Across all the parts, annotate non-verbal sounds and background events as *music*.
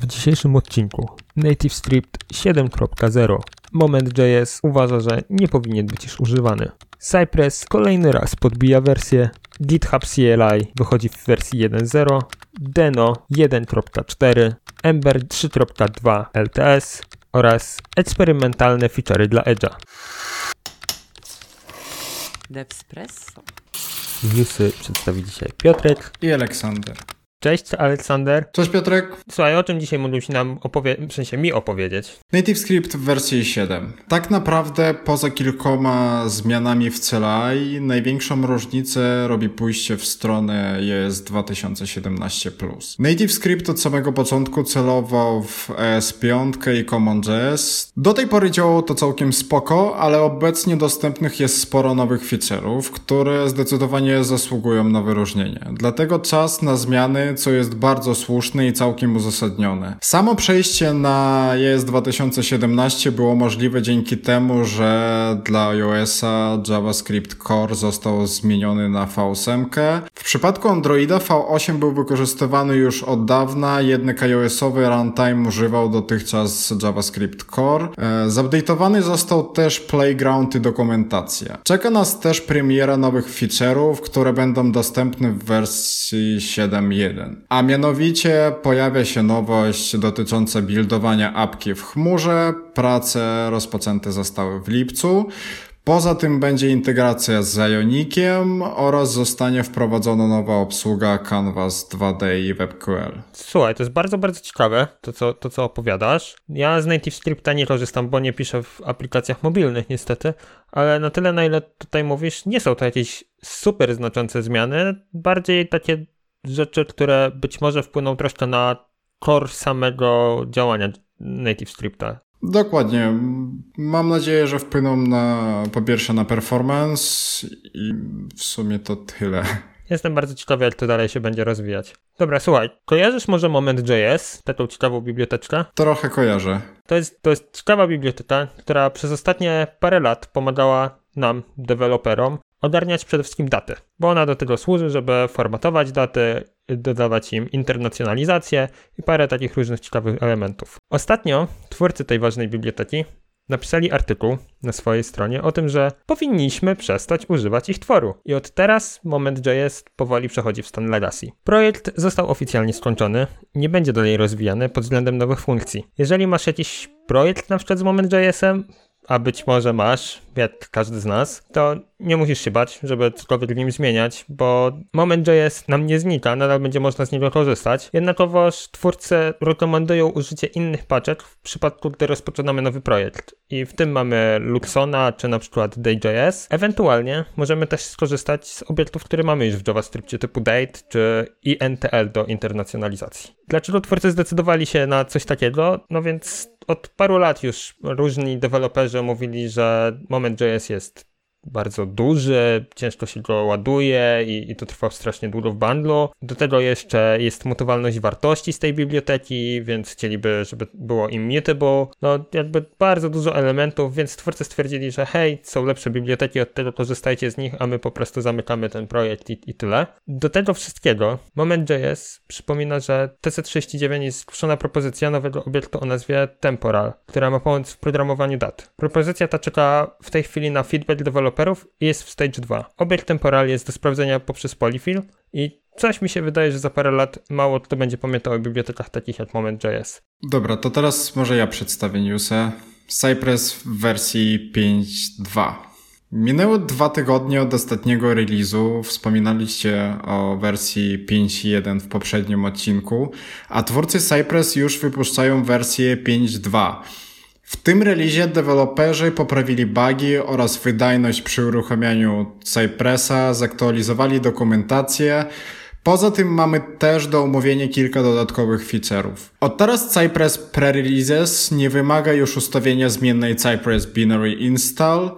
W dzisiejszym odcinku NativeScript 7.0 Moment.js uważa, że nie powinien być już używany. Cypress kolejny raz podbija wersję, GitHub CLI wychodzi w wersji 1.0, Deno 1.4, Ember 3.2 LTS oraz eksperymentalne feature'y dla Edge'a. Devspresso. Newsy przedstawi dzisiaj Piotrek. I Aleksander. Cześć Aleksander. Cześć Piotrek. Słuchaj, o czym dzisiaj mógłbyś nam opowiedzieć, w sensie mi opowiedzieć? NativeScript w wersji 7. Tak naprawdę poza kilkoma zmianami w CLI największą różnicę robi pójście w stronę jest 2017+. NativeScript od samego początku celował w ES5 i CommonJS. Do tej pory działało to całkiem spoko, ale obecnie dostępnych jest sporo nowych feature'ów, które zdecydowanie zasługują na wyróżnienie. Dlatego czas na zmiany co jest bardzo słuszne i całkiem uzasadnione. Samo przejście na ES 2017 było możliwe dzięki temu, że dla iOS-a JavaScript Core został zmieniony na V8. W przypadku Androida V8 był wykorzystywany już od dawna, jednak iOS-owy runtime używał dotychczas JavaScript Core. E, zupdate'owany został też Playground i dokumentacja. Czeka nas też premiera nowych feature'ów, które będą dostępne w wersji 7.1. A mianowicie pojawia się nowość dotycząca buildowania apki w chmurze. Prace rozpoczęte zostały w lipcu. Poza tym będzie integracja z Ionikiem oraz zostanie wprowadzona nowa obsługa Canvas 2D i WebQL. Słuchaj, to jest bardzo, bardzo ciekawe to co, to, co opowiadasz. Ja z NativeScripta nie korzystam, bo nie piszę w aplikacjach mobilnych niestety, ale na tyle, na ile tutaj mówisz, nie są to jakieś super znaczące zmiany, bardziej takie rzeczy, które być może wpłyną troszkę na core samego działania NativeScripta. Dokładnie. Mam nadzieję, że wpłyną na po pierwsze na performance i w sumie to tyle. Jestem bardzo ciekawy, jak to dalej się będzie rozwijać. Dobra, słuchaj, kojarzysz może Moment.js, taką ciekawą biblioteczkę? Trochę kojarzę. To jest, to jest ciekawa biblioteka, która przez ostatnie parę lat pomagała nam, deweloperom, ogarniać przede wszystkim daty, bo ona do tego służy, żeby formatować daty, dodawać im internacjonalizację i parę takich różnych ciekawych elementów. Ostatnio twórcy tej ważnej biblioteki napisali artykuł na swojej stronie o tym, że powinniśmy przestać używać ich tworu. I od teraz Moment.js powoli przechodzi w stan legacy. Projekt został oficjalnie skończony, nie będzie dalej rozwijany pod względem nowych funkcji. Jeżeli masz jakiś projekt na przykład z Moment.jsem, a być może masz, jak każdy z nas, to nie musisz się bać, żeby cokolwiek w nim zmieniać, bo Moment.js nam nie znika, nadal będzie można z niego korzystać. Jednakowoż twórcy rekomendują użycie innych paczek w przypadku, gdy rozpoczynamy nowy projekt. I w tym mamy Luxona, czy na przykład Day.js. Ewentualnie możemy też skorzystać z obiektów, które mamy już w JavaScriptie typu date, czy INTL do internacjonalizacji. Dlaczego twórcy zdecydowali się na coś takiego? No więc od paru lat już różni deweloperzy mówili, że Moment.js jest bardzo duży, ciężko się go ładuje i, i to trwa strasznie długo w bundlu. Do tego jeszcze jest mutowalność wartości z tej biblioteki, więc chcieliby, żeby było immutable. No jakby bardzo dużo elementów, więc twórcy stwierdzili, że hej, są lepsze biblioteki, od tego korzystajcie z nich, a my po prostu zamykamy ten projekt i, i tyle. Do tego wszystkiego Moment.js przypomina, że TC39 jest zgłoszona propozycja nowego obiektu o nazwie Temporal, która ma pomóc w programowaniu dat. Propozycja ta czeka w tej chwili na feedback developerów deweloperów jest w stage 2. Obiekt temporal jest do sprawdzenia poprzez polyfill i coś mi się wydaje, że za parę lat mało kto będzie pamiętał o bibliotekach takich jak Moment.js. Dobra, to teraz może ja przedstawię newsę. Cypress w wersji 5.2. Minęło dwa tygodnie od ostatniego release'u. Wspominaliście o wersji 5.1 w poprzednim odcinku, a twórcy Cypress już wypuszczają wersję 5.2. W tym releasie deweloperzy poprawili bugi oraz wydajność przy uruchamianiu Cypressa, zaktualizowali dokumentację. Poza tym mamy też do omówienia kilka dodatkowych feature'ów. Od teraz Cypress Pre-Releases nie wymaga już ustawienia zmiennej Cypress Binary Install.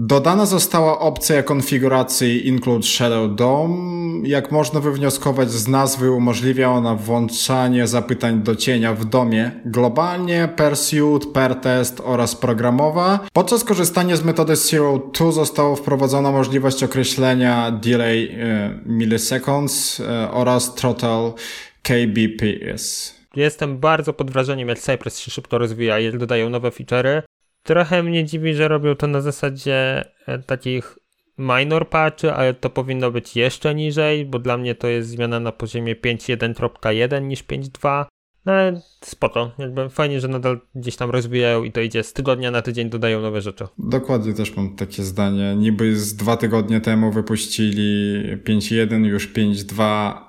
Dodana została opcja konfiguracji Include Shadow DOM. Jak można wywnioskować z nazwy, umożliwia ona włączanie zapytań do cienia w domie globalnie, per suite, per test oraz programowa. Podczas korzystania z metody Zero 2 została wprowadzona możliwość określenia delay e, milliseconds e, oraz throttle KBPS. Jestem bardzo pod wrażeniem, jak Cypress się szybko rozwija, jak dodają nowe feature'y. Trochę mnie dziwi, że robią to na zasadzie e, takich minor patchy, ale to powinno być jeszcze niżej, bo dla mnie to jest zmiana na poziomie 5.1.1 niż 5.2. No ale spoko, jakby fajnie, że nadal gdzieś tam rozwijają i to idzie z tygodnia na tydzień, dodają nowe rzeczy. Dokładnie też mam takie zdanie. Niby z dwa tygodnie temu wypuścili 5.1, już 5.2,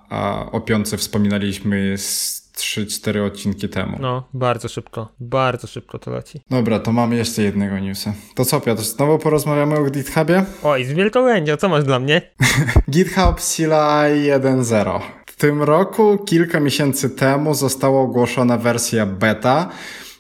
a o piątce wspominaliśmy z 3-4 odcinki temu. No, bardzo szybko, bardzo szybko to leci. Dobra, to mamy jeszcze jednego newsa. To co, Piotr, znowu porozmawiamy o GitHubie? Oj, z wielką chęcią, co masz dla mnie? *laughs* GitHub CLI 1.0. Tym roku, kilka miesięcy temu, została ogłoszona wersja beta.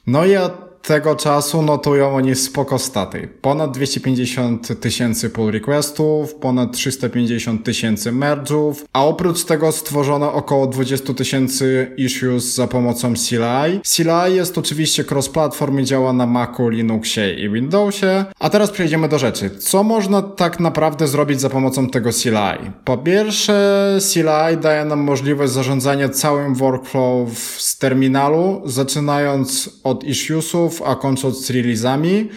No i od tego czasu notują oni spoko staty. Ponad 250 tysięcy pull requestów, ponad 350 tysięcy merge'ów, a oprócz tego stworzono około 20 tysięcy issues za pomocą CLI. CLI jest oczywiście cross-platform i działa na Macu, Linuxie i Windowsie. A teraz przejdziemy do rzeczy. Co można tak naprawdę zrobić za pomocą tego CLI? Po pierwsze, CLI daje nam możliwość zarządzania całym workflow z terminalu, zaczynając od issuesów, a kończąc z releasami.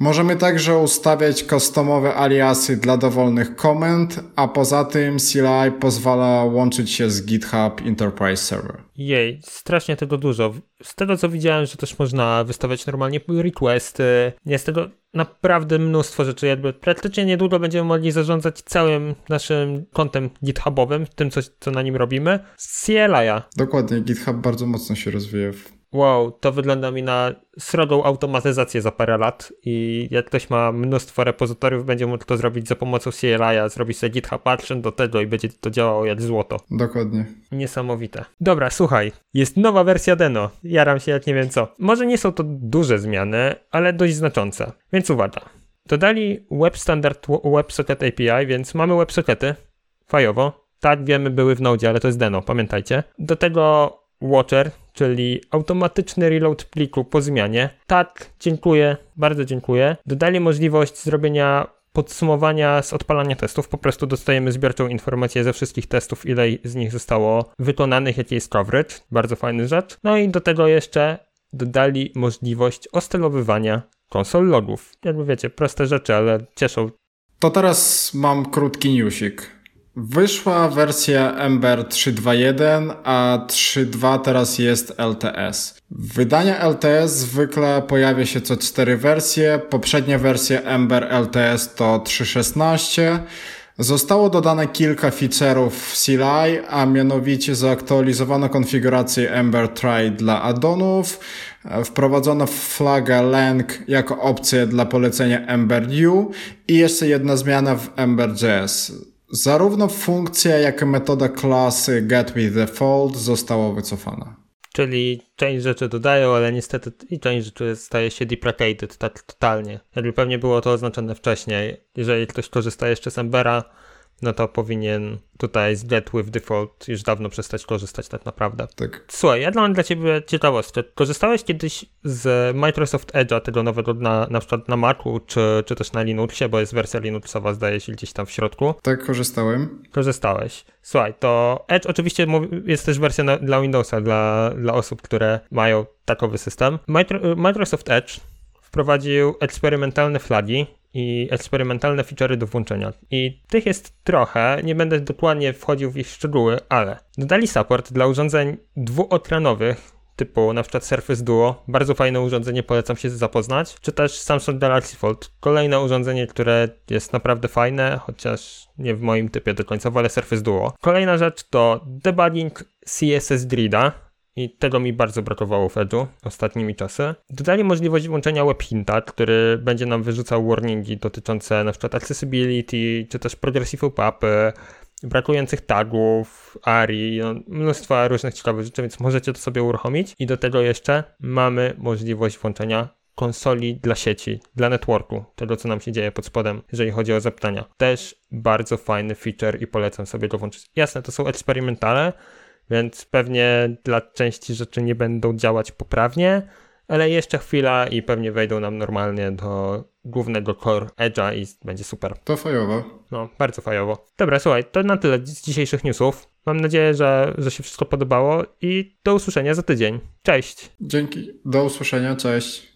Możemy także ustawiać customowe aliasy dla dowolnych komend, a poza tym CLI pozwala łączyć się z GitHub Enterprise Server. Jej, strasznie tego dużo. Z tego co widziałem, że też można wystawiać normalnie requesty. Jest tego naprawdę mnóstwo rzeczy. Jakby praktycznie niedługo będziemy mogli zarządzać całym naszym kontem GitHubowym, tym co, co na nim robimy, z CLI-a. Dokładnie, GitHub bardzo mocno się rozwija wow, to wygląda mi na srogą automatyzację za parę lat i jak ktoś ma mnóstwo repozytoriów, będzie mógł to zrobić za pomocą CLI-a, zrobić sobie GitHub Action do tego i będzie to działało jak złoto. Dokładnie. Niesamowite. Dobra, słuchaj, jest nowa wersja Deno. Jaram się jak nie wiem co. Może nie są to duże zmiany, ale dość znaczące. Więc uwaga. Dodali Web Standard WebSocket API, więc mamy WebSockety fajowo. Tak, wiemy, były w Node, ale to jest Deno, pamiętajcie. Do tego Watcher, czyli automatyczny reload pliku po zmianie. Tak, dziękuję, bardzo dziękuję. Dodali możliwość zrobienia podsumowania z odpalania testów. Po prostu dostajemy zbiorczą informację ze wszystkich testów, ile z nich zostało wykonanych, jaki jest coverage. Bardzo fajny rzecz. No i do tego jeszcze dodali możliwość ostelowywania konsol logów. Jakby wiecie, proste rzeczy, ale cieszą. To teraz mam krótki newsik. Wyszła wersja Ember 3.2.1, a 3.2 teraz jest LTS. Wydania LTS zwykle pojawia się co 4 wersje. Poprzednia wersja Ember LTS to 3.16. Zostało dodane kilka feature'ów w CLI, a mianowicie zaaktualizowano konfigurację Ember Try dla addonów, wprowadzono flagę lang jako opcję dla polecenia Ember New i jeszcze jedna zmiana w Ember.js. Zarówno funkcja, jak i metoda klasy getWithDefault została wycofana. Czyli część rzeczy dodają, ale niestety i część rzeczy staje się deprecated tak totalnie. Jakby pewnie było to oznaczone wcześniej. Jeżeli ktoś korzysta jeszcze z Embera, no to powinien tutaj z Get with Default już dawno przestać korzystać tak naprawdę. Tak. Słuchaj, ja mam dla ciebie ciekawostkę. Korzystałeś kiedyś z Microsoft Edge'a, tego nowego na, na przykład na Macu, czy, czy też na Linuxie, bo jest wersja Linuxowa, zdaje się, gdzieś tam w środku. Tak, korzystałem. Korzystałeś. Słuchaj, to Edge oczywiście jest też wersja na, dla Windowsa, dla, dla osób, które mają takowy system. Microsoft Edge wprowadził eksperymentalne flagi, i eksperymentalne feature'y do włączenia. I tych jest trochę, nie będę dokładnie wchodził w ich szczegóły, ale dodali support dla urządzeń dwuekranowych, typu na przykład Surface Duo, bardzo fajne urządzenie, polecam się zapoznać, czy też Samsung Galaxy Fold, kolejne urządzenie, które jest naprawdę fajne, chociaż nie w moim typie do końca, ale Surface Duo. Kolejna rzecz to debugging CSS Grida, i tego mi bardzo brakowało w Edge'u ostatnimi czasy. Dodali możliwość włączenia webhinta, który będzie nam wyrzucał warningi dotyczące np. accessibility, czy też progressive pop-upy, brakujących tagów, ARI, no, mnóstwo różnych ciekawych rzeczy, więc możecie to sobie uruchomić. I do tego jeszcze mamy możliwość włączenia konsoli dla sieci, dla networku, tego co nam się dzieje pod spodem, jeżeli chodzi o zapytania. Też bardzo fajny feature i polecam sobie go włączyć. Jasne, to są eksperymentale, więc pewnie dla części rzeczy nie będą działać poprawnie, ale jeszcze chwila i pewnie wejdą nam normalnie do głównego core Edge'a i będzie super. To fajowo. No, bardzo fajowo. Dobra, słuchaj, to na tyle z dzisiejszych newsów. Mam nadzieję, że, że się wszystko podobało i do usłyszenia za tydzień. Cześć! Dzięki, do usłyszenia, cześć.